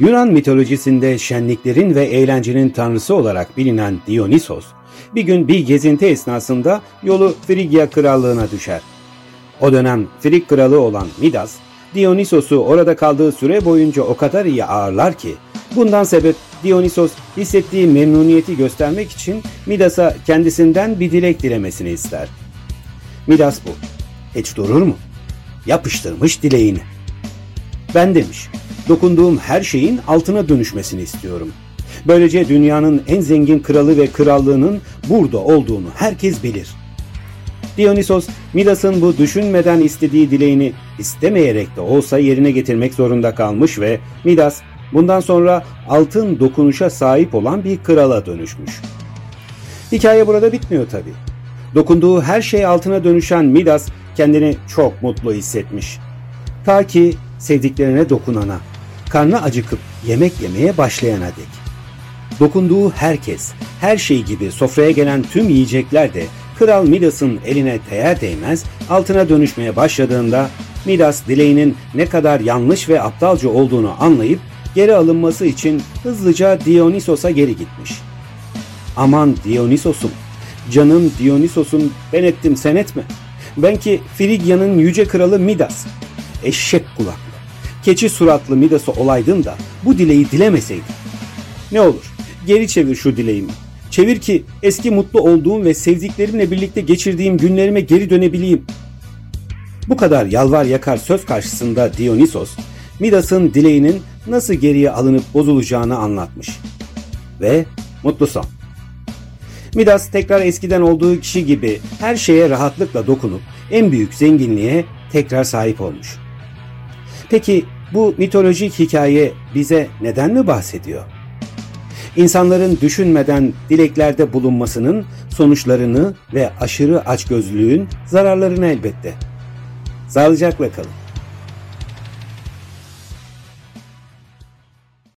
Yunan mitolojisinde şenliklerin ve eğlencenin tanrısı olarak bilinen Dionysos, bir gün bir gezinti esnasında yolu Frigya krallığına düşer. O dönem Frig kralı olan Midas, Dionysos'u orada kaldığı süre boyunca o kadar iyi ağırlar ki, bundan sebep Dionysos hissettiği memnuniyeti göstermek için Midas'a kendisinden bir dilek dilemesini ister. Midas bu. Hiç durur mu? Yapıştırmış dileğini. Ben demiş, dokunduğum her şeyin altına dönüşmesini istiyorum. Böylece dünyanın en zengin kralı ve krallığının burada olduğunu herkes bilir. Dionysos, Midas'ın bu düşünmeden istediği dileğini istemeyerek de olsa yerine getirmek zorunda kalmış ve Midas bundan sonra altın dokunuşa sahip olan bir krala dönüşmüş. Hikaye burada bitmiyor tabi. Dokunduğu her şey altına dönüşen Midas kendini çok mutlu hissetmiş. Ta ki sevdiklerine dokunana, karnı acıkıp yemek yemeye başlayana dek. Dokunduğu herkes, her şey gibi sofraya gelen tüm yiyecekler de Kral Midas'ın eline değer değmez altına dönüşmeye başladığında Midas dileğinin ne kadar yanlış ve aptalca olduğunu anlayıp geri alınması için hızlıca Dionysos'a geri gitmiş. Aman Dionysos'um, canım Dionysos'um ben ettim sen etme. Ben ki Frigya'nın yüce kralı Midas. Eşek kulaklı, keçi suratlı Midas'ı olaydın da bu dileği dilemeseydin. Ne olur geri çevir şu dileğimi. Çevir ki eski mutlu olduğum ve sevdiklerimle birlikte geçirdiğim günlerime geri dönebileyim. Bu kadar yalvar yakar söz karşısında Dionysos, Midas'ın dileğinin nasıl geriye alınıp bozulacağını anlatmış. Ve mutlu son. Midas tekrar eskiden olduğu kişi gibi her şeye rahatlıkla dokunup en büyük zenginliğe tekrar sahip olmuş. Peki bu mitolojik hikaye bize neden mi bahsediyor? İnsanların düşünmeden dileklerde bulunmasının sonuçlarını ve aşırı açgözlülüğün zararlarını elbette. Sağlıcakla kalın.